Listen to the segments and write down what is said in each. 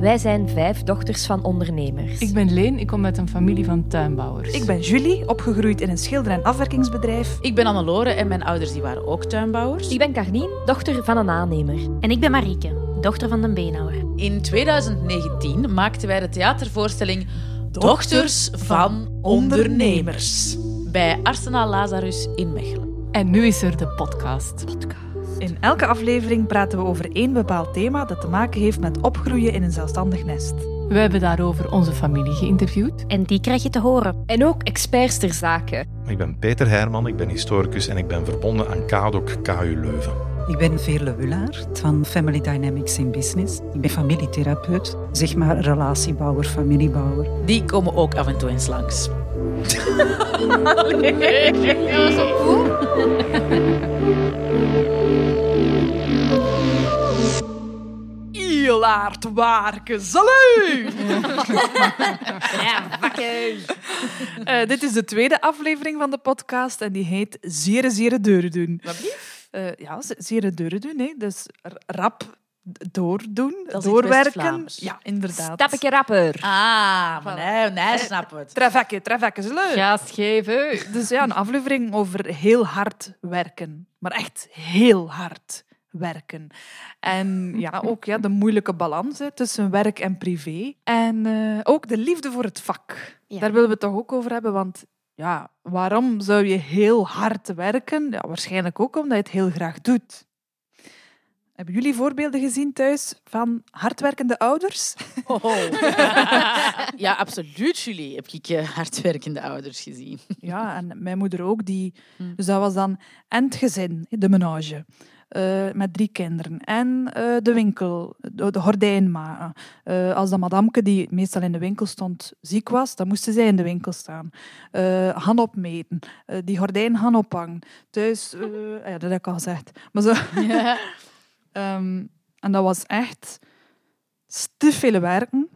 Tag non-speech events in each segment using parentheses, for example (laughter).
Wij zijn vijf dochters van ondernemers. Ik ben Leen, ik kom uit een familie van tuinbouwers. Ik ben Julie, opgegroeid in een schilder- en afwerkingsbedrijf. Ik ben Annelore en mijn ouders die waren ook tuinbouwers. Ik ben Carlien, dochter van een aannemer. En ik ben Marieke, dochter van de beenhouwer. In 2019 maakten wij de theatervoorstelling Dochters van Ondernemers bij Arsenaal Lazarus in Mechelen. En nu is er de podcast. In elke aflevering praten we over één bepaald thema dat te maken heeft met opgroeien in een zelfstandig nest. We hebben daarover onze familie geïnterviewd. En die krijg je te horen. En ook experts ter zake. Ik ben Peter Herman, ik ben historicus en ik ben verbonden aan KADOC KU Leuven. Ik ben Veerle Wullaert van Family Dynamics in Business. Ik ben familietherapeut, zeg maar relatiebouwer, familiebouwer. Die komen ook af en toe eens langs. (laughs) Ilaard Waarke, salut! (laughs) Ja, vakken. Eh, dit is de tweede aflevering van de podcast en die heet Zere Zere Deuren doen. Wat blieft? Eh, ja, zere deuren doen, hè. dus rap doordoen, Dat is doorwerken. Ja, inderdaad. Stapje rapper. Ah, maar nee, nee, snap het. Trefekke, trefekke, salut! Gas geven. Dus ja, een aflevering over heel hard werken. Maar echt heel hard werken. En ja, ook ja, de moeilijke balans hè, tussen werk en privé. En eh, ook de liefde voor het vak. Ja. Daar willen we het toch ook over hebben, want ja, waarom zou je heel hard werken? Ja, waarschijnlijk ook omdat je het heel graag doet. Hebben jullie voorbeelden gezien thuis van hardwerkende ouders? Oh. (laughs) ja, absoluut, Julie. Heb ik eh, hardwerkende ouders gezien. Ja, en mijn moeder ook. Die, Hmm. dus dat was dan en het gezin, de menage, eh, met drie kinderen. En eh, de winkel, de, de gordijn maken. Als de madamke, die meestal in de winkel stond, ziek was, dan moesten zij in de winkel staan. Gaan opmeten, die gordijn gaan ophangen. Thuis, ja, dat heb ik al gezegd. Maar zo... (laughs) Ehm, en dat was echt stief veel werken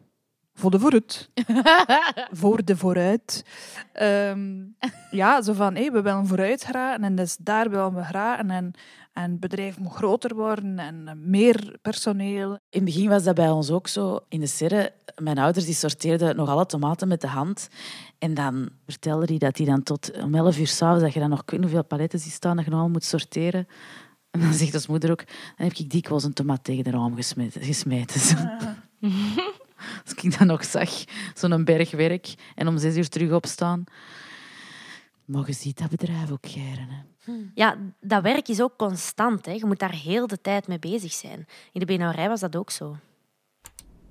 voor de vooruit. (laughs) voor de vooruit. Ehm, ja, zo van, hé, we willen vooruit geraken en dus daar willen we geraken. En, en het bedrijf moet groter worden en meer personeel. In het begin was dat bij ons ook zo. In de serre, mijn ouders die sorteerden nog alle tomaten met de hand. En dan vertelde hij dat hij dan tot om 11 uur s'avonds, dat je dan nog ik weet niet hoeveel paletten ziet staan, dat je nog allemaal moet sorteren. En dan zegt ons moeder ook, dan heb ik dikwijls een tomaat tegen de raam gesmeten. gesmeten zo. (laughs) Als ik dat nog zag, zo'n bergwerk, en om zes uur terug opstaan. Maar je ziet dat bedrijf ook geren. Hè. Ja, dat werk is ook constant. Hè. Je moet daar heel de tijd mee bezig zijn. In de beenhouwerij was dat ook zo.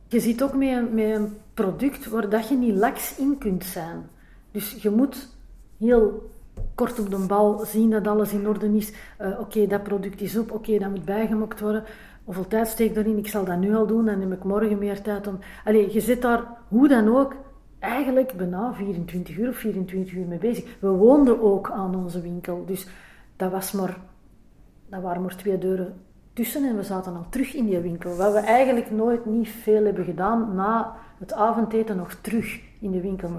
Je zit ook met een, met een product waar dat je niet laks in kunt zijn. Dus je moet heel kort op de bal zien dat alles in orde is. Eh, oké, dat product is op, oké, dat moet bijgemokt worden. Hoeveel tijd steek ik daarin? Ik zal dat nu al doen, dan heb ik morgen meer tijd om... Allee, je zit daar, hoe dan ook, eigenlijk bijna 24 uur of 24 uur mee bezig. We woonden ook aan onze winkel, dus dat was maar dat waren maar twee deuren tussen en we zaten al terug in die winkel. Wat we eigenlijk nooit niet veel hebben gedaan na het avondeten nog terug in de winkel.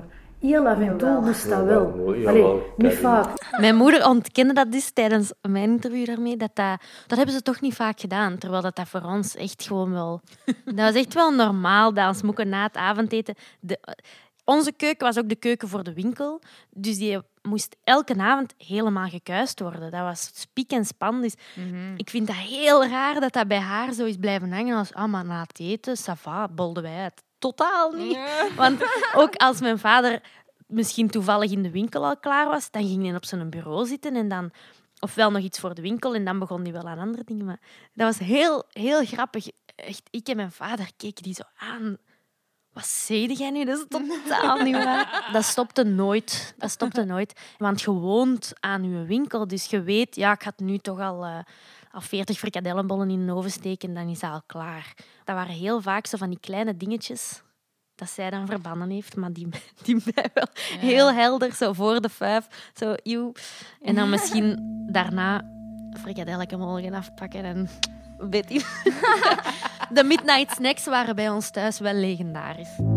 Heel af en toe moest dat wel. Allee, niet vaak. Mijn moeder ontkende dat dus tijdens mijn interview daarmee. Dat, dat, dat hebben ze toch niet vaak gedaan. Terwijl dat, dat voor ons echt gewoon wel... (laughs) Dat was echt wel normaal, dat ons moeken na het avondeten... De, onze keuken was ook de keuken voor de winkel. Dus die moest elke avond helemaal gekuist worden. Dat was spiek en span. Dus ik vind dat heel raar dat dat bij haar zo is blijven hangen. Als, ah, maar na het eten, ça va, bolden wij het. Totaal niet. (laughs) Want ook als mijn vader misschien toevallig in de winkel al klaar was, dan ging hij op zijn bureau zitten en dan... Ofwel nog iets voor de winkel en dan begon hij wel aan andere dingen. Maar dat was heel, heel grappig. Echt, ik en mijn vader keken die zo aan. Wat zei jij nu? Dat is totaal niet waar. (laughs) Dat stopte nooit. Dat stopte nooit. Want je woont aan je winkel, dus je weet, ja, ik het nu toch al, eh, al 40 frikadellenbollen in de oven steken, dan is dat al klaar. Dat waren heel vaak zo van die kleine dingetjes dat zij dan verbannen heeft, maar die, (laughs) die mij wel heel helder, zo voor de vijf, zo eeuw. En dan (laughs) misschien daarna frikadelletje afpakken en weet je. (laughs) De midnight snacks waren bij ons thuis wel legendarisch.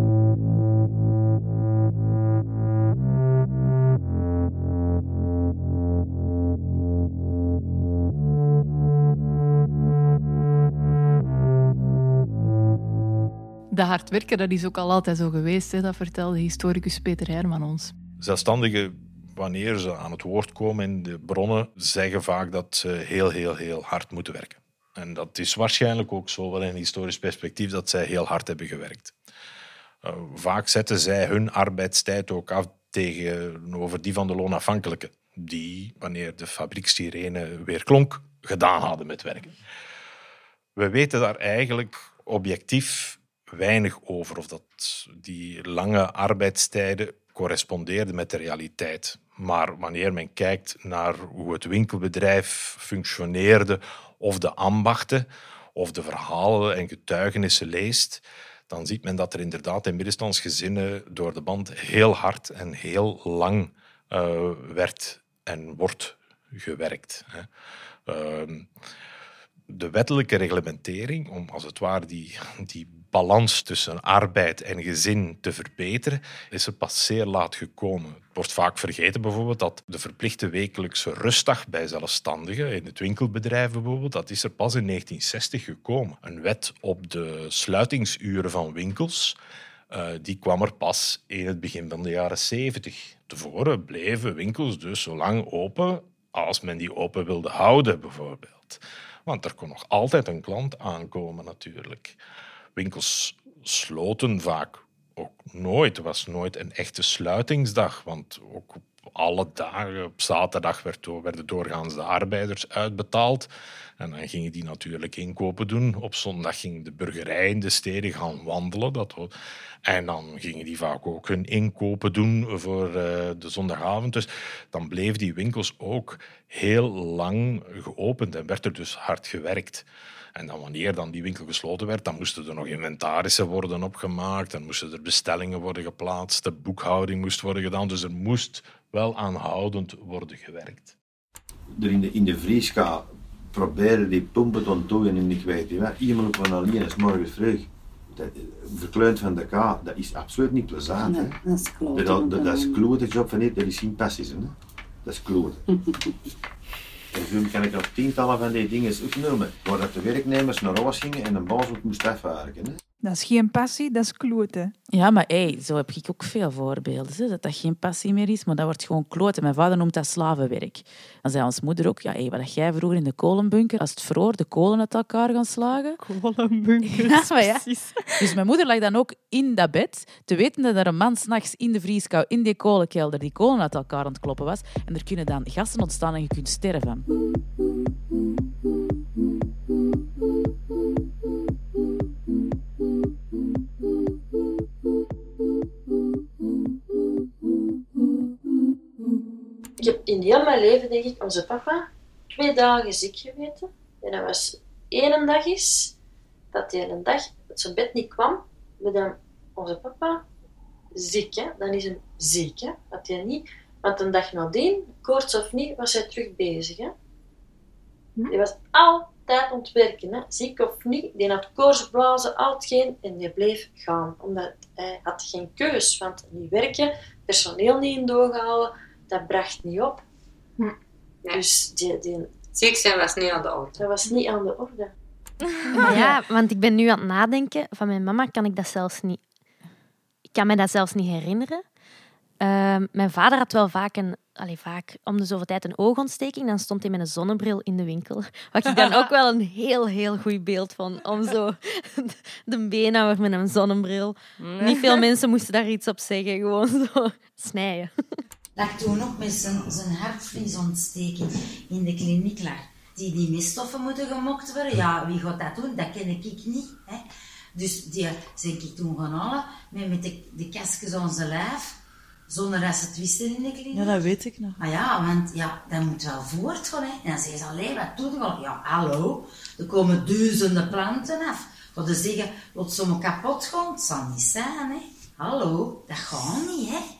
De hard werken, dat is ook al altijd zo geweest. Hè? Dat vertelde historicus Peter Herman ons. Zelfstandigen, wanneer ze aan het woord komen in de bronnen, zeggen vaak dat ze heel, heel, heel hard moeten werken. En dat is waarschijnlijk ook zo, wel in een historisch perspectief, dat zij heel hard hebben gewerkt. Uh, vaak zetten zij hun arbeidstijd ook af tegenover die van de loonafhankelijken, die, wanneer de fabriekssirene weer klonk, gedaan hadden met werken. We weten daar eigenlijk objectief weinig over of dat die lange arbeidstijden correspondeerden met de realiteit. Maar wanneer men kijkt naar hoe het winkelbedrijf functioneerde, of de ambachten, of de verhalen en getuigenissen leest, dan ziet men dat er inderdaad in middenstandsgezinnen door de band heel hard en heel lang uh, werd en wordt gewerkt. Hè. Uh, de wettelijke reglementering om als het ware die, die balans tussen arbeid en gezin te verbeteren, is er pas zeer laat gekomen. Het wordt vaak vergeten bijvoorbeeld dat de verplichte wekelijkse rustdag bij zelfstandigen, in het winkelbedrijf bijvoorbeeld, dat is er pas in 1960 gekomen. Een wet op de sluitingsuren van winkels, uh, die kwam er pas in het begin van de jaren 70. Tevoren bleven winkels dus zo lang open als men die open wilde houden, bijvoorbeeld. Want er kon nog altijd een klant aankomen, natuurlijk. Winkels sloten vaak ook nooit. Er was nooit een echte sluitingsdag, want ook op alle dagen, op zaterdag werd, werden doorgaans de arbeiders uitbetaald. En dan gingen die natuurlijk inkopen doen. Op zondag ging de burgerij in de steden gaan wandelen. Dat en dan gingen die vaak ook hun inkopen doen voor uh, de zondagavond. Dus dan bleven die winkels ook heel lang geopend en werd er dus hard gewerkt. En dan wanneer dan die winkel gesloten werd, dan moesten er nog inventarissen worden opgemaakt, dan moesten er bestellingen worden geplaatst, de boekhouding moest worden gedaan. Dus er moest wel aanhoudend worden gewerkt. Er in de, in de vrieska proberen die pompen te ontdooien en ik weet niet wat. Iemand van alleen is morgens vroeg. Verkleund van de K, dat is absoluut niet plezant. Nee, dat is kloten. Dat, dat, dat is kloten job van niet, dat is geen passies. Hè? Dat is kloten. (laughs) En zo kan ik nog tientallen van die dingen opnoemen, waar dat de werknemers naar huis gingen en een baas ook moest afwerken. Hè? Dat is geen passie, dat is kloten. Ja, maar hey, zo heb ik ook veel voorbeelden. Hè, dat dat geen passie meer is, maar dat wordt gewoon kloten. Mijn vader noemt dat slavenwerk. Dan zei ons moeder ook, ja, hey, wat jij vroeger in de kolenbunker, als het vroor, de kolen uit elkaar gaan slagen. Kolenbunker, (laughs) ja, maar ja. Dus mijn moeder lag dan ook in dat bed, te weten dat er een man s'nachts in de vrieskou, in die kolenkelder, die kolen uit elkaar aan het kloppen was. En er kunnen dan gassen ontstaan en je kunt sterven. Mijn leven, denk ik, onze papa twee dagen ziek geweten. En dat was één dag is dat hij een dag uit zijn bed niet kwam. We dan onze papa ziek, hè? dan is hij ziek. Hè? Dat hij niet, want een dag nadien, koorts of niet, was hij terug bezig. Hè? Hij was altijd ontwerken, hè? ziek of niet. Die had koortsblazen, al geen, en die bleef gaan. Omdat hij had geen keus, want niet werken, personeel niet in doorgehouden dat bracht niet op. Hm. Dus die, die... Ziek zijn was niet aan de orde. Dat was niet aan de orde. (laughs) ja, want ik ben nu aan het nadenken. Van mijn mama kan ik dat zelfs niet... Ik kan me dat zelfs niet herinneren. Uh, mijn vader had wel vaak een... Allee, vaak om de zoveel tijd een oogontsteking. Dan stond hij met een zonnebril in de winkel. (laughs) Wat ik dan ook wel een heel, heel goed beeld vond. Om zo (laughs) de beenhouwer met een zonnebril. Niet veel mensen moesten daar iets op zeggen. Gewoon zo snijden lag toen nog met zijn, zijn hartvliesontsteking in de kliniek lag. Die, die miststoffen moeten gemokt worden. Ja, wie gaat dat doen? Dat ken ik niet. Hè. Dus die zijn ik toen gaan halen met, met de, de kastjes aan zijn lijf. Zonder dat ze het wisten in de kliniek. Ja, dat weet ik nog. Maar ja, want ja, dat moet wel voortgaan. Hè. En dan zeggen ze, alleen wat doe je? Ja, hallo. Er komen duizenden planten af. Voor ze zeggen, wat ze kapot gaan, het zal niet zijn. Hè. Hallo, dat gaat niet, hè.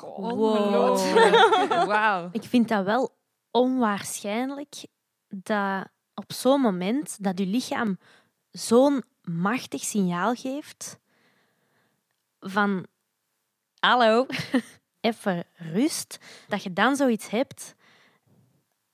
Wow. (laughs) wow. Ik vind dat wel onwaarschijnlijk dat op zo'n moment dat je lichaam zo'n machtig signaal geeft van hallo, (laughs) even rust, dat je dan zoiets hebt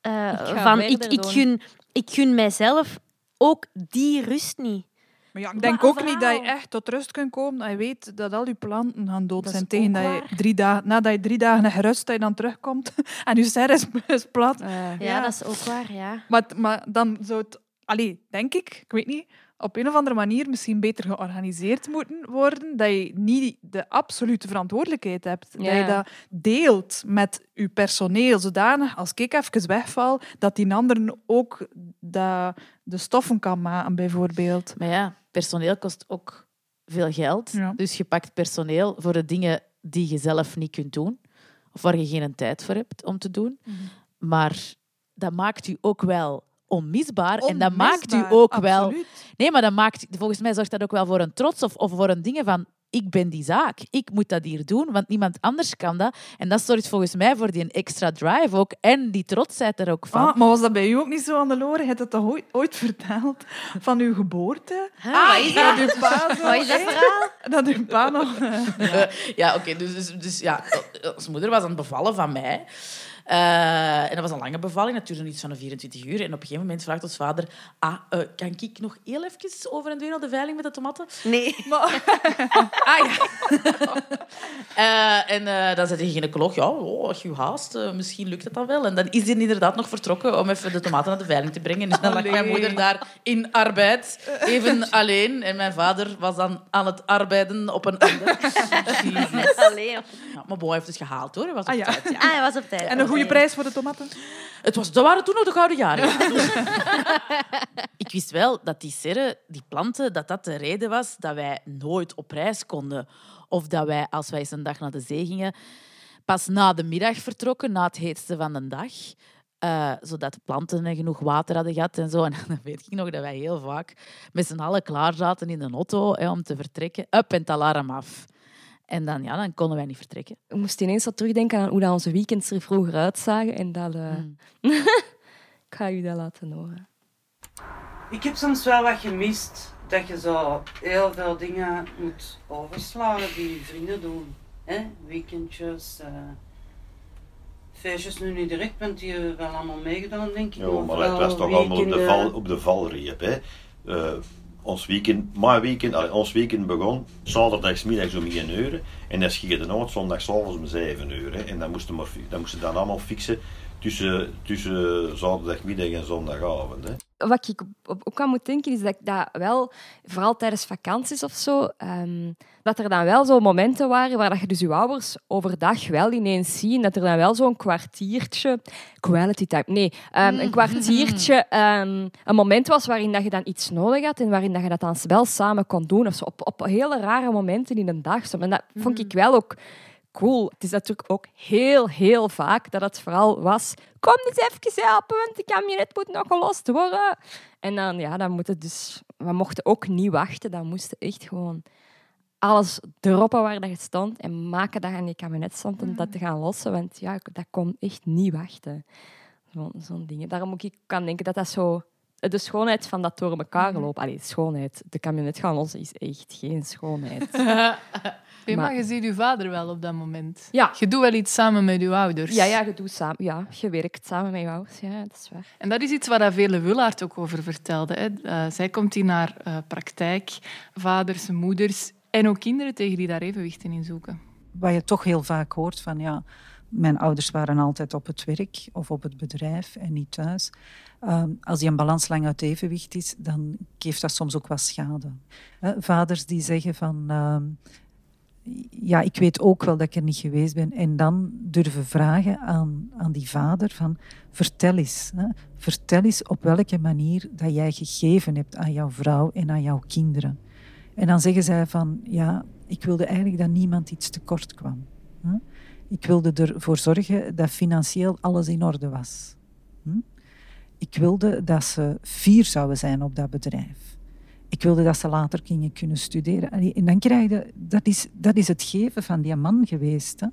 uh, ik van ik, ik, gun, ik gun mijzelf ook die rust niet. Maar ja, ik denk ook niet dat je echt tot rust kunt komen dat je weet dat al je planten gaan dood Dat zijn. Tegen dat je drie dagen, nadat je drie dagen hebt gerust, dat je dan terugkomt (laughs) en je serre is, is plat. Eh, Ja, dat is ook waar, ja. Maar, maar dan zou het, allee, denk ik, ik weet niet, op een of andere manier misschien beter georganiseerd moeten worden. Dat je niet de absolute verantwoordelijkheid hebt. Dat je dat deelt met je personeel, zodanig als ik even wegval, dat die anderen ook dat, de stoffen kan maken, bijvoorbeeld. Maar ja, personeel kost ook veel geld. Ja. Dus je pakt personeel voor de dingen die je zelf niet kunt doen. Of waar je geen tijd voor hebt om te doen. Mhm. Maar dat maakt u ook wel onmisbaar. En dat maakt u ook wel... Nee, maar dat maakt, volgens mij zorgt dat ook wel voor een trots of, of voor een ding van ik ben die zaak. Ik moet dat hier doen, want niemand anders kan dat. En dat zorgt volgens mij voor die extra drive ook. En die trotsheid er ook van. Ah, maar was dat bij u ook niet zo aan de loren? Je hebt het toch ooit, ooit verteld van uw geboorte? Ah, wat is dat? Dat uw pa (laughs) zo, Wat is dat hè? verhaal? Dat uw pa nog... (laughs) ja, oké. dus, dus, dus ja, ons moeder was aan het bevallen van mij. Eh, en dat was een lange bevalling, dat duurde iets van een 24 uur. En op een gegeven moment vraagt ons vader... Ah, eh, kan ik nog heel even over en weer naar de veiling met de tomaten? Nee. (laughs) Ah ja. Eh, en eh, dan zei de gynaecoloog, ja, oh, als je haast, eh, misschien lukt het dan wel. En dan is hij inderdaad nog vertrokken om even de tomaten naar de veiling te brengen. Dus dan lag mijn moeder daar in arbeid, even alleen. En mijn vader was dan aan het arbeiden op een ander. (laughs) Jezus. Allee. joh. Ja, maar heeft het gehaald hoor. Hij was op Ah, ja. tijd, ja. Ah, hij was op tijd. En goede prijs voor de tomaten? Het was, dat waren toen nog de gouden jaren. (laughs) (laughs) ik wist wel dat die serre, die planten, dat dat de reden was dat wij nooit op reis konden. Of dat wij, als wij eens een dag naar de zee gingen, pas na de middag vertrokken, na het heetste van de dag. eh, zodat de planten genoeg water hadden gehad en zo. En (laughs) dan weet ik nog dat wij heel vaak met z'n allen klaar zaten in de auto hè, om te vertrekken. Up en het alarm af. En dan, ja, dan konden wij niet vertrekken. Ik moest ineens wat terugdenken aan hoe dat onze weekends er vroeger uitzagen. En dat, eh, Mm. (laughs) ik ga u dat laten horen. Ik heb soms wel wat gemist dat je zo heel veel dingen moet overslaan die je vrienden doen. hè? Weekendjes, eh, feestjes nu niet direct, want die hebben wel allemaal meegedaan, denk ik. Ja, maar het was toch allemaal op de, val, op de valreep. Hè. Eh, ons weekend, mijn weekend, allee, ons weekend begon zaterdagsmiddags om 1 uur en dan schiet de nood zondagsavonds om 7 uur. En dan moesten we dan moesten we dan allemaal fixen tussen, tussen zaterdagmiddag en zondagavond. Hè. Wat ik ook aan moet denken, is dat ik dat wel, vooral tijdens vakanties of zo, ehm, dat er dan wel zo momenten waren waar dat je dus je ouders overdag wel ineens ziet. Dat er dan wel zo'n kwartiertje, quality time, nee, ehm, een kwartiertje, ehm, een moment was waarin dat je dan iets nodig had en waarin dat je dat dan wel samen kon doen. Of zo, op, op hele rare momenten in een dag. Zo. En dat vond ik wel ook cool. Het is natuurlijk ook heel, heel vaak dat het vooral was... Kom eens even helpen, want de kabinet moet nog gelost worden. En dan, ja, dan moeten dus... We mochten ook niet wachten. Dan moesten echt gewoon alles droppen waar dat stond en maken dat aan je kabinet stond om dat te gaan lossen. Want ja, dat kon echt niet wachten. Zo'n zo'n dingen. Daarom moet ik kan denken dat dat zo... De schoonheid van dat door elkaar lopen. Allee, schoonheid. De kabinet gaan lossen is echt geen schoonheid. (laughs) Maar Maar- je ziet je vader wel op dat moment. Ja. Je doet wel iets samen met je ouders. Ja, ja, je, doet samen, ja, je werkt samen met je ouders. Ja, dat is waar. En dat is iets waar Vele Willaert ook over vertelde. Hè. Eh, zij komt hier naar eh, praktijk, vaders, moeders en ook kinderen tegen die daar evenwichten in zoeken. Wat je toch heel vaak hoort van ja, mijn ouders waren altijd op het werk of op het bedrijf en niet thuis. Ehm, als die een balans lang uit evenwicht is, dan geeft dat soms ook wat schade. Hè, vaders die zeggen van ehm, ja, ik weet ook wel dat ik er niet geweest ben. En dan durven vragen aan, aan die vader van vertel eens. Hè, vertel eens op welke manier dat jij gegeven hebt aan jouw vrouw en aan jouw kinderen. En dan zeggen zij van, ja, ik wilde eigenlijk dat niemand iets tekort kwam. Hè. Ik wilde ervoor zorgen dat financieel alles in orde was. Hm? Ik wilde dat ze fier zouden zijn op dat bedrijf. Ik wilde dat ze later gingen kunnen studeren. Allee, En dan krijg je, dat is, dat is het geven van die man geweest. Hè?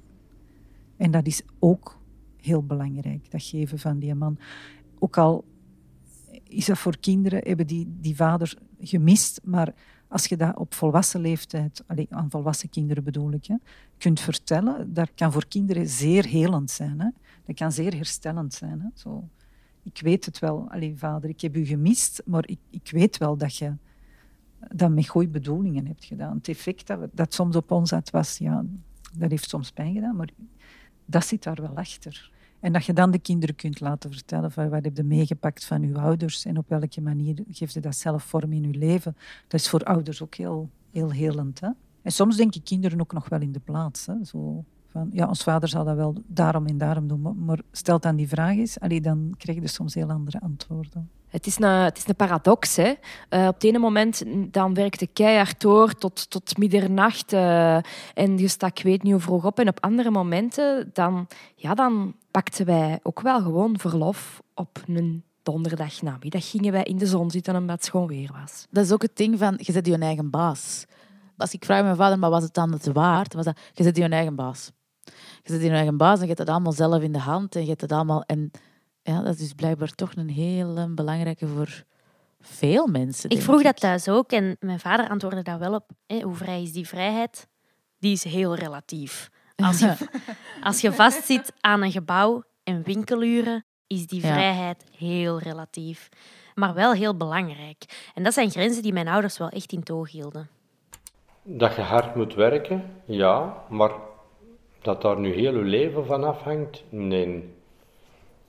En dat is ook heel belangrijk, dat geven van die man. Ook al is dat voor kinderen, hebben die, die vader gemist, maar als je dat op volwassen leeftijd, allee, aan volwassen kinderen bedoel ik, hè, kunt vertellen, dat kan voor kinderen zeer helend zijn. Hè. Dat kan zeer herstellend zijn. Hè. Zo, ik weet het wel, allee, vader, ik heb u gemist, maar ik, ik weet wel dat je dat met goede bedoelingen hebt gedaan. Het effect dat, dat soms op ons had, was, ja, dat heeft soms pijn gedaan, maar dat zit daar wel achter. En dat je dan de kinderen kunt laten vertellen van wat heb je meegepakt van uw ouders en op welke manier geeft je dat zelf vorm in je leven. Dat is voor ouders ook heel, heel helend. Hè? En soms denken kinderen ook nog wel in de plaats. Hè? Zo van, ja, ons vader zal dat wel daarom en daarom doen. Maar stelt dan die vraag eens, allee, dan krijg je dus soms heel andere antwoorden. Het is een, het is een paradox. Hè? Uh, op het ene moment dan werkte keihard door tot, tot middernacht uh, en je stak weet niet hoe vroeg op. En op andere momenten dan, ja, dan pakten wij ook wel gewoon verlof op een donderdag namiddag. Gingen wij in de zon zitten omdat het schoon weer was. Dat is ook het ding van, je zet je eigen baas. Als ik vraag mijn vader, maar was het dan het waard? Was dat, je zet je eigen baas. Je zet je eigen baas en je hebt het allemaal zelf in de hand. En je hebt het allemaal... En, ja, dat is blijkbaar toch een heel belangrijke voor veel mensen. Ik vroeg dat thuis ook en mijn vader antwoordde daar wel op. Hé, hoe vrij is die vrijheid? Die is heel relatief. Als je, (laughs) als je vastzit aan een gebouw en winkeluren, is die vrijheid heel relatief. Maar wel heel belangrijk. En dat zijn grenzen die mijn ouders wel echt in toog hielden. Dat je hard moet werken, ja, maar dat daar nu heel je leven van afhangt, nee.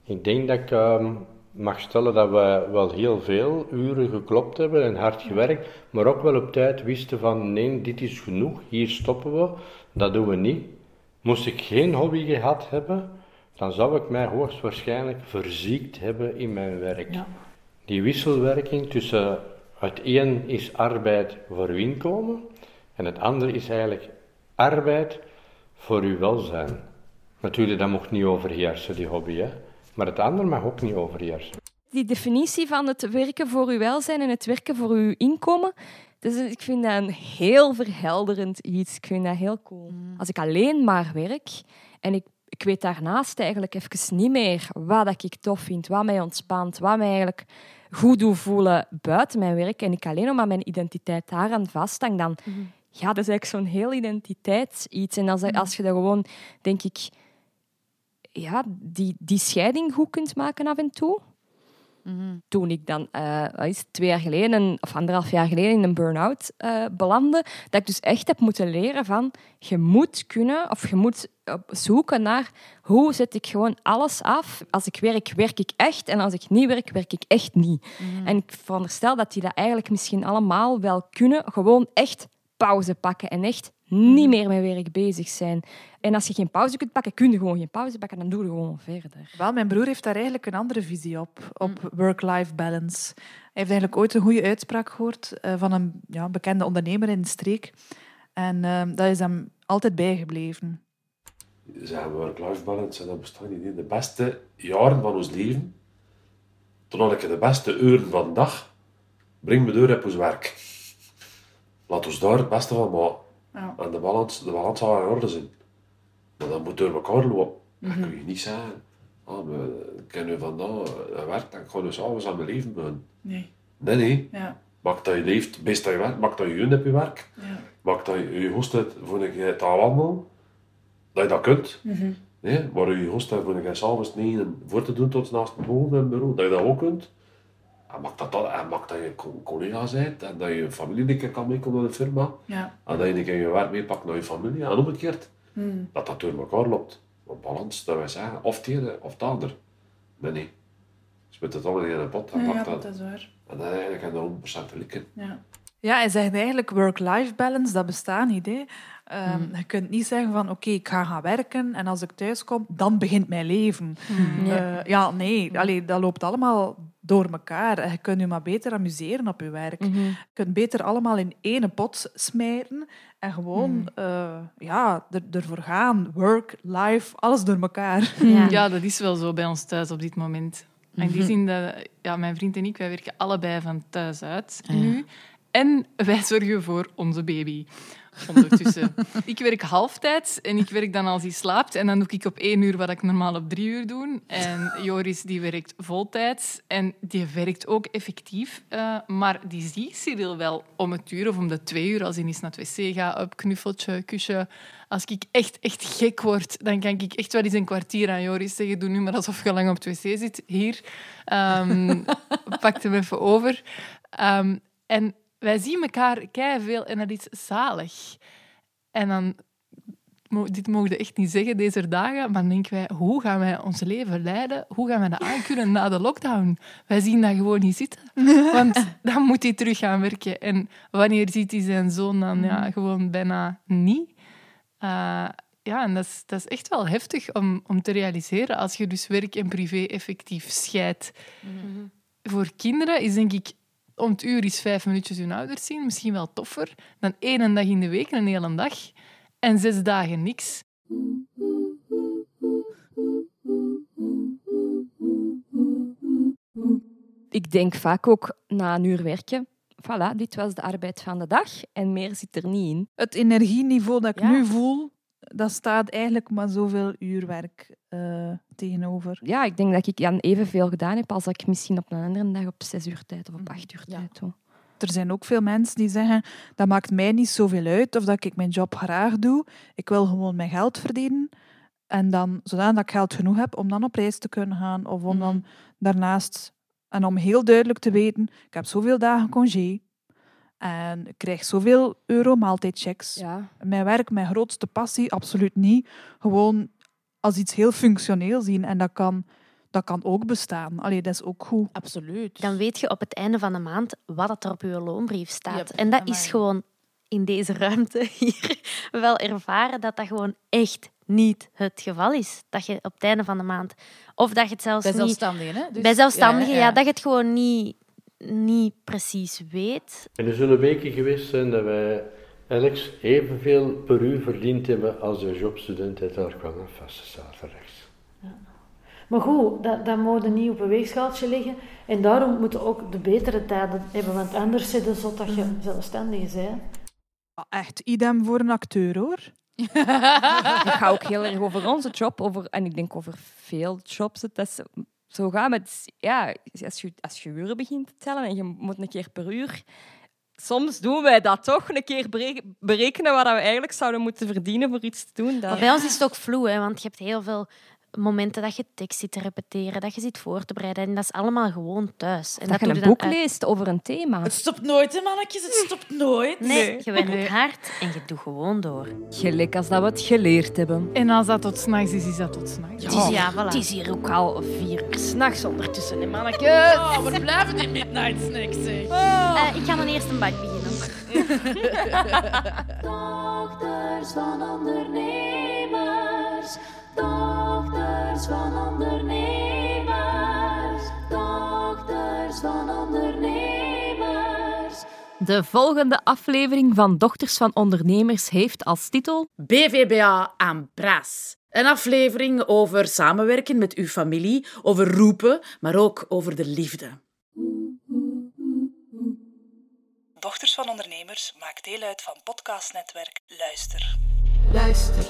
Ik denk dat ik ehm, mag stellen dat we wel heel veel uren geklopt hebben en hard gewerkt, maar ook wel op tijd wisten van nee, dit is genoeg, hier stoppen we, dat doen we niet. Moest ik geen hobby gehad hebben, dan zou ik mij hoogstwaarschijnlijk verziekt hebben in mijn werk. Ja. Die wisselwerking tussen het een is arbeid voor uw inkomen en het andere is eigenlijk arbeid voor uw welzijn. Natuurlijk, dat mocht niet overheersen, die hobby. Hè? Maar het andere mag ook niet overheersen. Die definitie van het werken voor uw welzijn en het werken voor uw inkomen, dus ik vind dat een heel verhelderend iets. Ik vind dat heel cool. Mm. Als ik alleen maar werk en ik, ik weet daarnaast eigenlijk even niet meer wat ik tof vind, wat mij ontspant, wat mij eigenlijk goed doet voelen buiten mijn werk en ik alleen nog maar mijn identiteit daaraan vasthang, dan mm. Ja, dat is eigenlijk zo'n heel identiteitsiets. En als, als je dat gewoon, denk ik, ja, die, die scheiding goed kunt maken af en toe. Mm Toen ik dan uh, is twee jaar geleden, of anderhalf jaar geleden, in een burn-out uh, belandde, dat ik dus echt heb moeten leren van je moet kunnen, of je moet zoeken naar hoe zet ik gewoon alles af. Als ik werk, werk ik echt. En als ik niet werk, werk ik echt niet. Mm En ik veronderstel dat die dat eigenlijk misschien allemaal wel kunnen. Gewoon echt pauze pakken en echt niet meer met werk bezig zijn. En als je geen pauze kunt pakken, kun je gewoon geen pauze pakken, dan doe je gewoon verder. Wel, mijn broer heeft daar eigenlijk een andere visie op, op mm. work-life balance. Hij heeft eigenlijk ooit een goede uitspraak gehoord uh, van een ja, bekende ondernemer in de streek. En uh, dat is hem altijd bijgebleven. Zeggen work-life balance, dat bestaat niet. De beste jaren van ons leven, toen had ik de beste uren van de dag, breng me door op ons werk. Laat ons daar het beste van maken. Ja. En de balans, de balans zal in orde zijn. Maar dat moet door elkaar lopen. Mm -hmm. kun je niet zeggen, ah, we kennen vandaag uh, werk, dan ga je s'avonds aan mijn leven. Nee. Nee, nee. Ja. Maak dat je leeft, best dat je werkt, maak dat je hun op je werk. Ja. Maak dat je je host hebt voor een taal allemaal, dat je dat kunt. Mm -hmm. nee, maar je host hebt voor een s'avonds negen voor te doen tot naast het bureau, dat je dat ook kunt. En maakt dat, dat, en maakt dat je een collega bent en dat je een familie een keer kan meekomen naar de firma. Ja. En dat je een keer je werk meepakt naar je familie. En omgekeerd. Hmm. Dat dat door elkaar loopt. Want balans, dat wij zeggen, of het ene of het ander. Maar nee. Dus met het allemaal in een pot. En, ja, ja, dat, dat is waar. En dan eigenlijk een 100% likken. Ja. Ja, en zegt eigenlijk work-life balance, dat bestaat niet. Hè. Um, Je kunt niet zeggen van oké, ik ga gaan werken en als ik thuis kom, dan begint mijn leven. Mm. Uh, ja, nee, allee, dat loopt allemaal door elkaar. Je kunt je maar beter amuseren op je werk. Mm -hmm. Je kunt beter allemaal in één pot smijten en gewoon mm. uh, ja, er, ervoor gaan. Work, life, alles door elkaar. (laughs) Ja. ja, dat is wel zo bij ons thuis op dit moment. In die mhm. zin dat ja, mijn vriend en ik, wij werken allebei van thuis uit nu. En wij zorgen voor onze baby ondertussen. (laughs) ik werk halftijds en ik werk dan als hij slaapt. En dan doe ik op één uur wat ik normaal op drie uur doe. En Joris die werkt voltijds en die werkt ook effectief. Uh, maar die ziet Cyril wel om het uur of om de twee uur als hij eens naar het wc gaat, op knuffeltje, kusje. Als ik echt, echt gek word, dan kan ik echt wel eens een kwartier aan Joris zeggen. Doe nu maar alsof je lang op het wc zit. Hier, um, (laughs) pak hem even over. Um, en wij zien elkaar veel en dat is zalig. En dan, dit mogen we echt niet zeggen deze dagen, maar dan denken wij, hoe gaan wij ons leven leiden? Hoe gaan wij dat aankunnen na de lockdown? Wij zien dat gewoon niet zitten. (laughs) Want dan moet hij terug gaan werken. En wanneer ziet hij zijn zoon dan ja, gewoon bijna niet? Eh, ja, en dat is, dat is echt wel heftig om, om te realiseren als je dus werk en privé effectief scheidt. Voor kinderen is denk ik om het uur is vijf minuutjes hun ouders zien misschien wel toffer dan één dag in de week, een hele dag, en zes dagen niks. Ik denk vaak ook na een uur werken, voilà, dit was de arbeid van de dag en meer zit er niet in. Het energieniveau dat ik Ja. nu voel, dat staat eigenlijk maar zoveel uurwerk eh, tegenover. Ja, ik denk dat ik dan evenveel gedaan heb als dat ik misschien op een andere dag op zes uur tijd of op acht uur tijd doe. Er zijn ook veel mensen die zeggen, dat maakt mij niet zoveel uit of dat ik mijn job graag doe. Ik wil gewoon mijn geld verdienen. En dan, zodat ik geld genoeg heb om dan op reis te kunnen gaan. Of om dan daarnaast... En om heel duidelijk te weten, ik heb zoveel dagen congé. En ik krijg zoveel euro maaltijdchecks. Ja. Mijn werk, mijn grootste passie, absoluut niet. Gewoon als iets heel functioneel zien. En dat kan, dat kan ook bestaan. Allee, dat is ook goed. Absoluut. Dan weet je op het einde van de maand wat er op je loonbrief staat. Yep, en dat amai. is gewoon in deze ruimte (laughs) hier wel ervaren dat dat gewoon echt niet het geval is. Dat je op het einde van de maand... Of dat je het zelfs Bij niet... zelfstandigen, hè? Dus- bij zelfstandigen, ja, ja, ja. Dat je het gewoon niet, niet precies weet. En er zullen weken geweest zijn dat wij Alex evenveel per uur verdiend hebben als de jobstudent uit daar kwam, vaste zaterdags. Maar goed, dat, dat moet niet op een weegschaaltje liggen. En daarom moeten we ook de betere tijden hebben. Want anders zit het zo dat je zelfstandig bent. Echt idem voor een acteur, hoor. (laughs) Het gaat ook heel erg over onze job, over, en ik denk over veel jobs. Dat is zo gaat met, ja, als je, als je uren begint te tellen en je moet een keer per uur. Soms doen wij dat toch, een keer bere- berekenen wat we eigenlijk zouden moeten verdienen voor iets te doen. Dat... Maar bij ons is het ook vloe, want je hebt heel veel momenten dat je tekst zit te repeteren, dat je zit voor te bereiden. En dat is allemaal gewoon thuis. En dat je een boek uit- leest over een thema. Het stopt nooit, hè, mannetjes. Het stopt nooit. Nee, je werkt hard en je doet gewoon door. Gelijk als dat we het geleerd hebben. En als dat tot s'nachts is, is dat tot s'nachts. Het is, ja, voilà. Het is hier ook al vier uur s'nachts ondertussen, hè, mannetjes. Oh, we blijven in midnight snacks, zeg. Eh, ik ga dan eerst een bak beginnen. (laughs) Dochters van ondernemers, dochters van ondernemers, dochters van ondernemers. De volgende aflevering van Dochters van Ondernemers heeft als titel BVBA aan Bras. Een aflevering over samenwerken met uw familie, over roepen, maar ook over de liefde. Dochters van Ondernemers maakt deel uit van podcastnetwerk Luister. Luister.